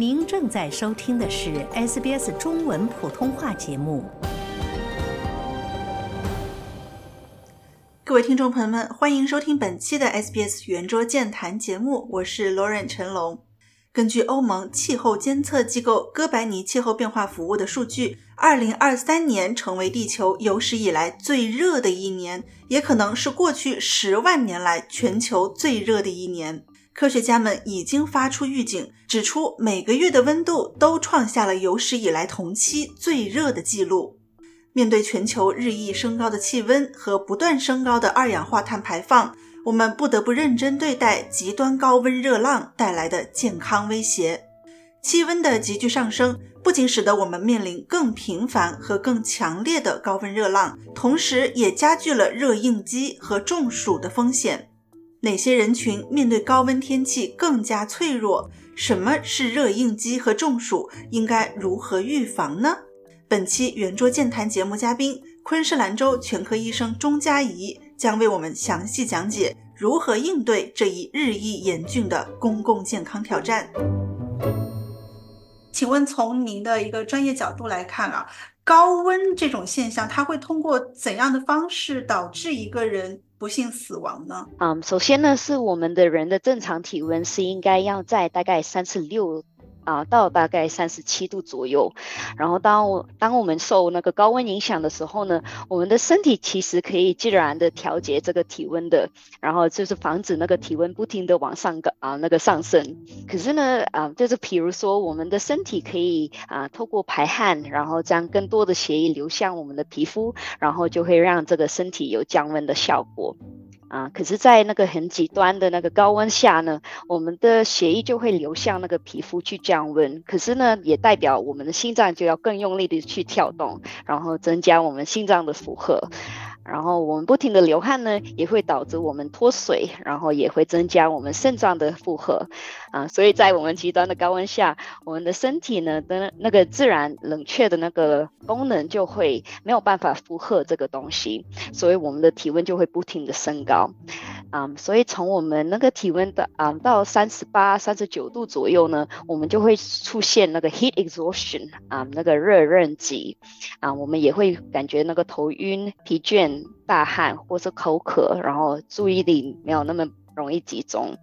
您正在收听的是 SBS 中文普通话节目。各位听众朋友们，欢迎收听本期的 SBS 圆桌健谈节目，我是 Lauren 陈龙。根据欧盟气候监测机构哥白尼气候变化服务的数据，二零二三年成为地球有史以来最热的一年，也可能是过去十万年来全球最热的一年。科学家们已经发出预警，指出每个月的温度都创下了有史以来同期最热的记录。面对全球日益升高的气温和不断升高的二氧化碳排放，我们不得不认真对待极端高温热浪带来的健康威胁。气温的急剧上升不仅使得我们面临更频繁和更强烈的高温热浪，同时也加剧了热应激和中暑的风险。哪些人群面对高温天气更加脆弱？什么是热应激和中暑？应该如何预防呢？本期圆桌健谈节目嘉宾昆士兰州全科医生钟佳怡将为我们详细讲解如何应对这一日益严峻的公共健康挑战。请问，从您的一个专业角度来看啊，高温这种现象，它会通过怎样的方式导致一个人？不幸死亡呢？嗯，首先呢，是我们的人的正常体温是应该要在大概三十六。啊，到大概三十七度左右，然后当我当我们受那个高温影响的时候呢，我们的身体其实可以自然的调节这个体温的，然后就是防止那个体温不停的往上个啊那个上升。可是呢，啊，就是比如说我们的身体可以啊透过排汗，然后将更多的血液流向我们的皮肤，然后就会让这个身体有降温的效果。啊，可是，在那个很极端的那个高温下呢，我们的血液就会流向那个皮肤去降温。可是呢，也代表我们的心脏就要更用力的去跳动，然后增加我们心脏的负荷。然后我们不停的流汗呢，也会导致我们脱水，然后也会增加我们肾脏的负荷。啊，所以在我们极端的高温下，我们的身体呢的那个自然冷却的那个功能就会没有办法负荷这个东西，所以我们的体温就会不停的升高。啊，所以从我们那个体温的啊到三十八、三十九度左右呢，我们就会出现那个 heat exhaustion 啊，那个热热极啊，我们也会感觉那个头晕、疲倦、大汗或是口渴，然后注意力没有那么容易集中。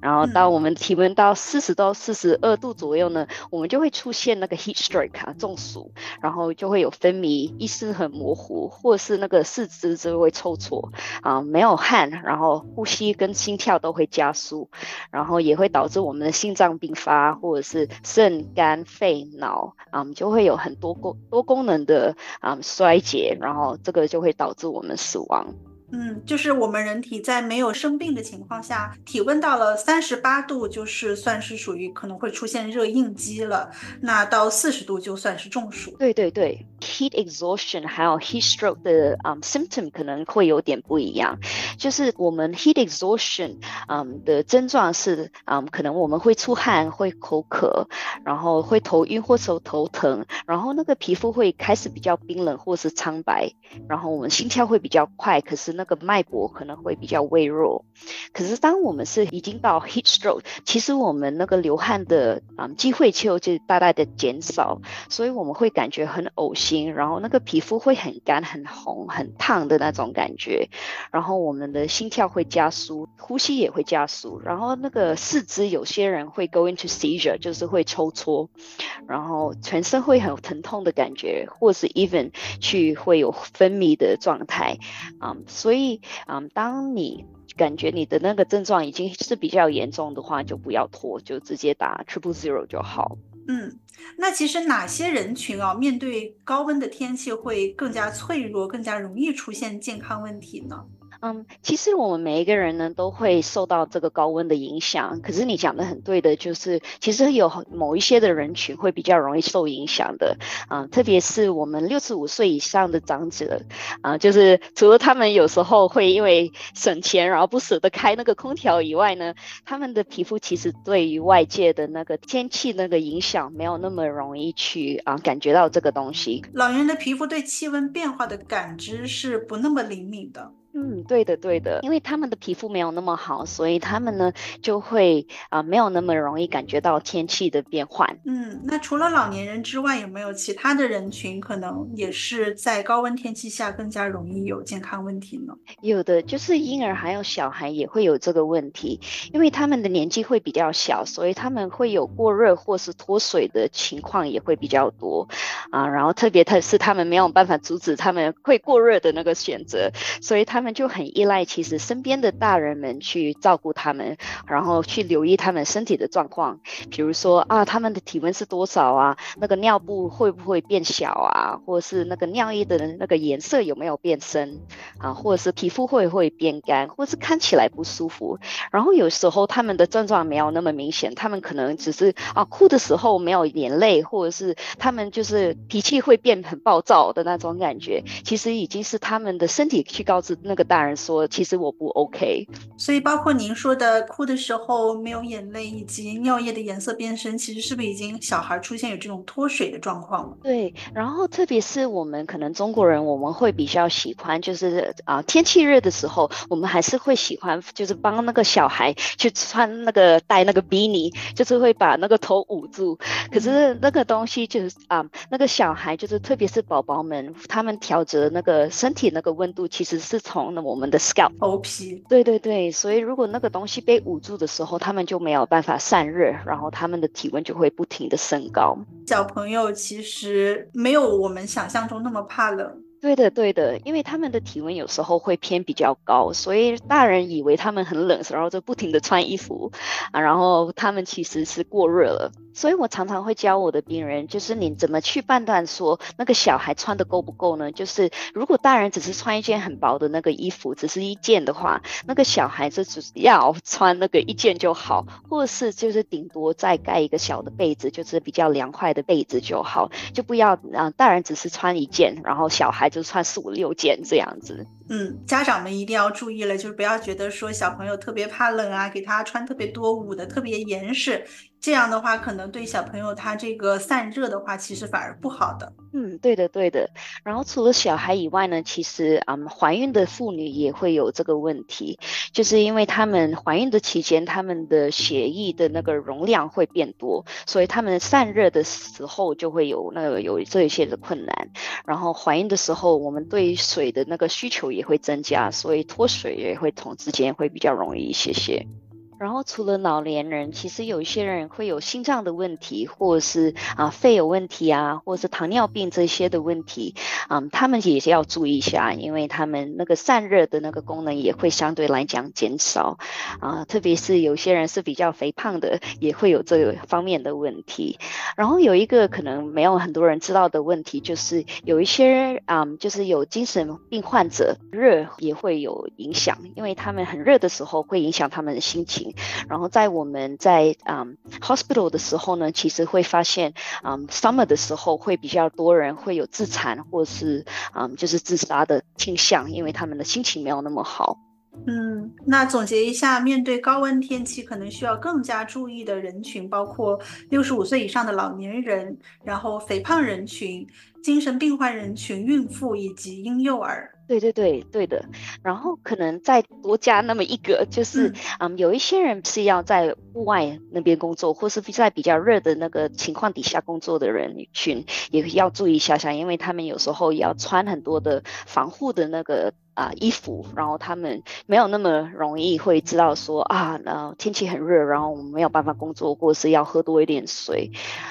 然后到我们体温到四十到四十二度左右呢，我们就会出现那个 heat stroke 啊，中暑，然后就会有分泌，意识很模糊，或是那个四肢就会抽搐啊，没有汗，然后呼吸跟心跳都会加速，然后也会导致我们的心脏病发，或者是肾、肝、肺、脑啊，就会有很多功多功能的啊衰竭，然后这个就会导致我们死亡。嗯，就是我们人体在没有生病的情况下，体温到了三十八度，就是算是属于可能会出现热应激了。那到四十度就算是中暑。对对对，heat exhaustion 还有 heat stroke 的嗯 symptom 可能会有点不一样。就是我们 heat exhaustion 嗯的症状是嗯可能我们会出汗、会口渴，然后会头晕或者头疼，然后那个皮肤会开始比较冰冷或是苍白，然后我们心跳会比较快，可是。那个脉搏可能会比较微弱，可是当我们是已经到 heat stroke，其实我们那个流汗的啊机会就就大大的减少，所以我们会感觉很呕心，然后那个皮肤会很干、很红、很烫的那种感觉，然后我们的心跳会加速，呼吸也会加速，然后那个四肢有些人会 go into seizure，就是会抽搐，然后全身会很疼痛的感觉，或是 even 去会有分泌的状态啊。所以，嗯，当你感觉你的那个症状已经是比较严重的话，就不要拖，就直接打 triple zero 就好。嗯，那其实哪些人群啊，面对高温的天气会更加脆弱，更加容易出现健康问题呢？嗯，其实我们每一个人呢都会受到这个高温的影响。可是你讲的很对的，就是其实有某一些的人群会比较容易受影响的。啊，特别是我们六十五岁以上的长者，啊，就是除了他们有时候会因为省钱然后不舍得开那个空调以外呢，他们的皮肤其实对于外界的那个天气那个影响没有那么容易去啊感觉到这个东西。老人的皮肤对气温变化的感知是不那么灵敏的。嗯，对的，对的，因为他们的皮肤没有那么好，所以他们呢就会啊没有那么容易感觉到天气的变换。嗯，那除了老年人之外，有没有其他的人群可能也是在高温天气下更加容易有健康问题呢？有的，就是婴儿还有小孩也会有这个问题，因为他们的年纪会比较小，所以他们会有过热或是脱水的情况也会比较多啊。然后特别他是他们没有办法阻止他们会过热的那个选择，所以他他们。就很依赖其实身边的大人们去照顾他们，然后去留意他们身体的状况，比如说啊，他们的体温是多少啊？那个尿布会不会变小啊？或者是那个尿液的那个颜色有没有变深啊？或者是皮肤会不会变干，或是看起来不舒服？然后有时候他们的症状没有那么明显，他们可能只是啊哭的时候没有眼泪，或者是他们就是脾气会变很暴躁的那种感觉，其实已经是他们的身体去告知那。个大人说：“其实我不 OK。”所以包括您说的哭的时候没有眼泪，以及尿液的颜色变深，其实是不是已经小孩出现有这种脱水的状况了？对。然后特别是我们可能中国人，我们会比较喜欢，就是啊天气热的时候，我们还是会喜欢，就是帮那个小孩去穿那个戴那个比尼，就是会把那个头捂住。可是那个东西就是啊那个小孩，就是特别是宝宝们，他们调节那个身体那个温度，其实是从那我们的 scalp 头皮，对对对，所以如果那个东西被捂住的时候，他们就没有办法散热，然后他们的体温就会不停的升高。小朋友其实没有我们想象中那么怕冷。对的，对的，因为他们的体温有时候会偏比较高，所以大人以为他们很冷，然后就不停的穿衣服啊，然后他们其实是过热了。所以我常常会教我的病人，就是你怎么去判断说那个小孩穿的够不够呢？就是如果大人只是穿一件很薄的那个衣服，只是一件的话，那个小孩子只要穿那个一件就好，或是就是顶多再盖一个小的被子，就是比较凉快的被子就好，就不要啊，大人只是穿一件，然后小孩就穿四五六件这样子。嗯，家长们一定要注意了，就是不要觉得说小朋友特别怕冷啊，给他穿特别多捂得特别严实。这样的话，可能对小朋友他这个散热的话，其实反而不好的。嗯，对的，对的。然后除了小孩以外呢，其实啊，怀孕的妇女也会有这个问题，就是因为他们怀孕的期间，他们的血液的那个容量会变多，所以他们散热的时候就会有那个有这一些的困难。然后怀孕的时候，我们对水的那个需求也也会增加，所以脱水也会同之间会比较容易一些些。然后除了老年人，其实有一些人会有心脏的问题，或者是啊肺有问题啊，或者是糖尿病这些的问题，嗯，他们也是要注意一下，因为他们那个散热的那个功能也会相对来讲减少，啊，特别是有些人是比较肥胖的，也会有这个方面的问题。然后有一个可能没有很多人知道的问题，就是有一些啊，就是有精神病患者热也会有影响，因为他们很热的时候会影响他们的心情。然后在我们在嗯 hospital 的时候呢，其实会发现，嗯 summer 的时候会比较多人会有自残或是嗯就是自杀的倾向，因为他们的心情没有那么好。嗯，那总结一下，面对高温天气，可能需要更加注意的人群包括六十五岁以上的老年人，然后肥胖人群、精神病患人群、孕妇以及婴幼儿。对对对对的，然后可能再多加那么一个，就是嗯，有一些人是要在户外那边工作，或是在比较热的那个情况底下工作的人群，也要注意一下下，因为他们有时候也要穿很多的防护的那个。啊，衣服，然后他们没有那么容易会知道说啊，呃，天气很热，然后我们没有办法工作，或是要喝多一点水。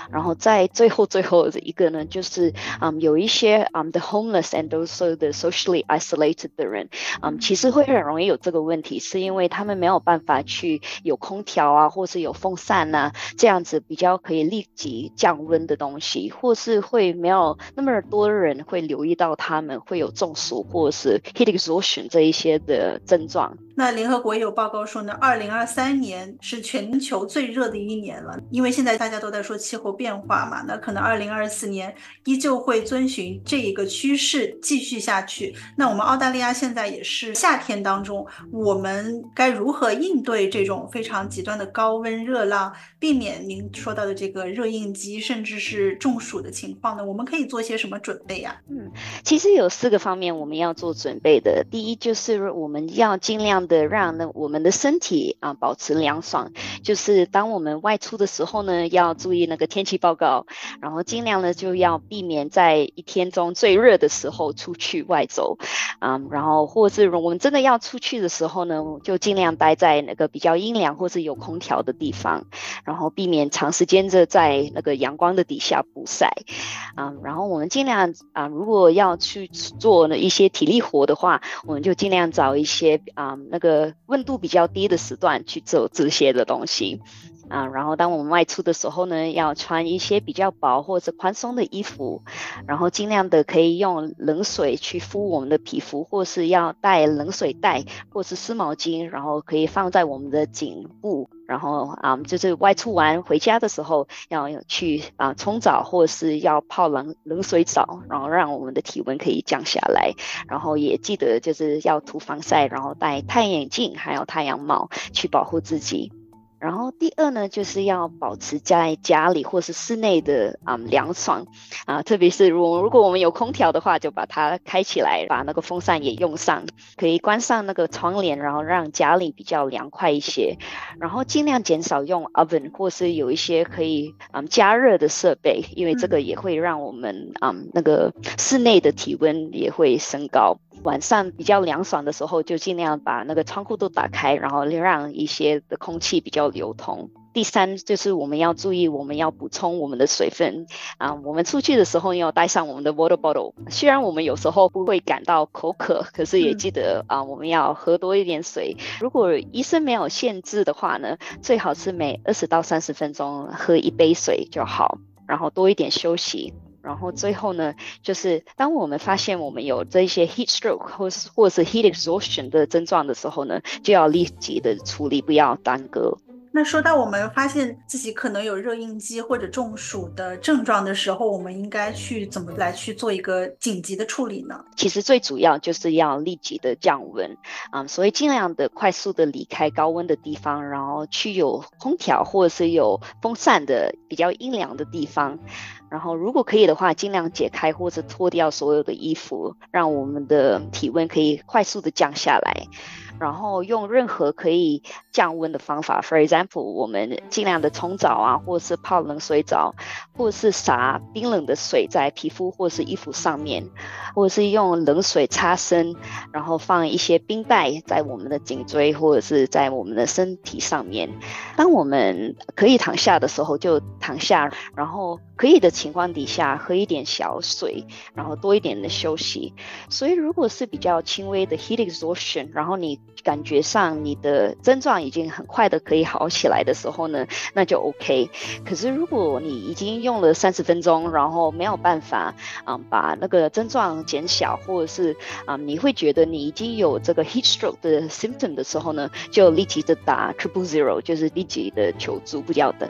然后在最后最后的一个呢，就是嗯，有一些嗯，the homeless and also the socially isolated 的人，嗯，其实会很容易有这个问题，是因为他们没有办法去有空调啊，或是有风扇呐，这样子比较可以立即降温的东西，或是会没有那么多人会留意到他们会有中暑或是 heat。所选这一些的症状。那联合国也有报告说呢，二零二三年是全球最热的一年了，因为现在大家都在说气候变化嘛，那可能二零二四年依旧会遵循这一个趋势继续下去。那我们澳大利亚现在也是夏天当中，我们该如何应对这种非常极端的高温热浪，避免您说到的这个热应激甚至是中暑的情况呢？我们可以做些什么准备呀？嗯，其实有四个方面我们要做准备的，第一就是我们要尽量。的让呢我们的身体啊保持凉爽，就是当我们外出的时候呢，要注意那个天气报告，然后尽量呢就要避免在一天中最热的时候出去外走，啊，然后或是我们真的要出去的时候呢，就尽量待在那个比较阴凉或是有空调的地方，然后避免长时间的在那个阳光的底下曝晒，啊，然后我们尽量啊，如果要去做呢一些体力活的话，我们就尽量找一些啊。那个温度比较低的时段去做这些的东西。啊，然后当我们外出的时候呢，要穿一些比较薄或者宽松的衣服，然后尽量的可以用冷水去敷我们的皮肤，或是要带冷水袋或是湿毛巾，然后可以放在我们的颈部。然后啊，就是外出完回家的时候，要去啊冲澡，或是要泡冷冷水澡，然后让我们的体温可以降下来。然后也记得就是要涂防晒，然后戴太阳眼镜，还有太阳帽去保护自己。然后第二呢，就是要保持在家里或是室内的啊凉爽啊，特别是如如果我们有空调的话，就把它开起来，把那个风扇也用上，可以关上那个窗帘，然后让家里比较凉快一些。然后尽量减少用 oven 或是有一些可以嗯加热的设备，因为这个也会让我们嗯那个室内的体温也会升高。晚上比较凉爽的时候，就尽量把那个窗户都打开，然后让一些的空气比较流通。第三就是我们要注意，我们要补充我们的水分啊。我们出去的时候要带上我们的 water bottle。虽然我们有时候不会感到口渴，可是也记得啊，我们要喝多一点水。如果医生没有限制的话呢，最好是每二十到三十分钟喝一杯水就好，然后多一点休息。然后最后呢，就是当我们发现我们有这些 heat stroke 或是或是 heat exhaustion 的症状的时候呢，就要立即的处理，不要耽搁。那说到我们发现自己可能有热应激或者中暑的症状的时候，我们应该去怎么来去做一个紧急的处理呢？其实最主要就是要立即的降温啊，所以尽量的快速的离开高温的地方，然后去有空调或者是有风扇的比较阴凉的地方。然后，如果可以的话，尽量解开或者脱掉所有的衣服，让我们的体温可以快速的降下来。然后用任何可以降温的方法，for example，我们尽量的冲澡啊，或者是泡冷水澡，或是洒冰冷的水在皮肤或是衣服上面，或者是用冷水擦身，然后放一些冰袋在我们的颈椎或者是在我们的身体上面。当我们可以躺下的时候就躺下，然后可以的情况底下喝一点小水，然后多一点的休息。所以如果是比较轻微的 heat exhaustion，然后你感觉上你的症状已经很快的可以好起来的时候呢，那就 OK。可是如果你已经用了三十分钟，然后没有办法啊把那个症状减小，或者是啊你会觉得你已经有这个 heat stroke 的 symptom 的时候呢，就立即的打 triple zero，就是立即的求助，不要等。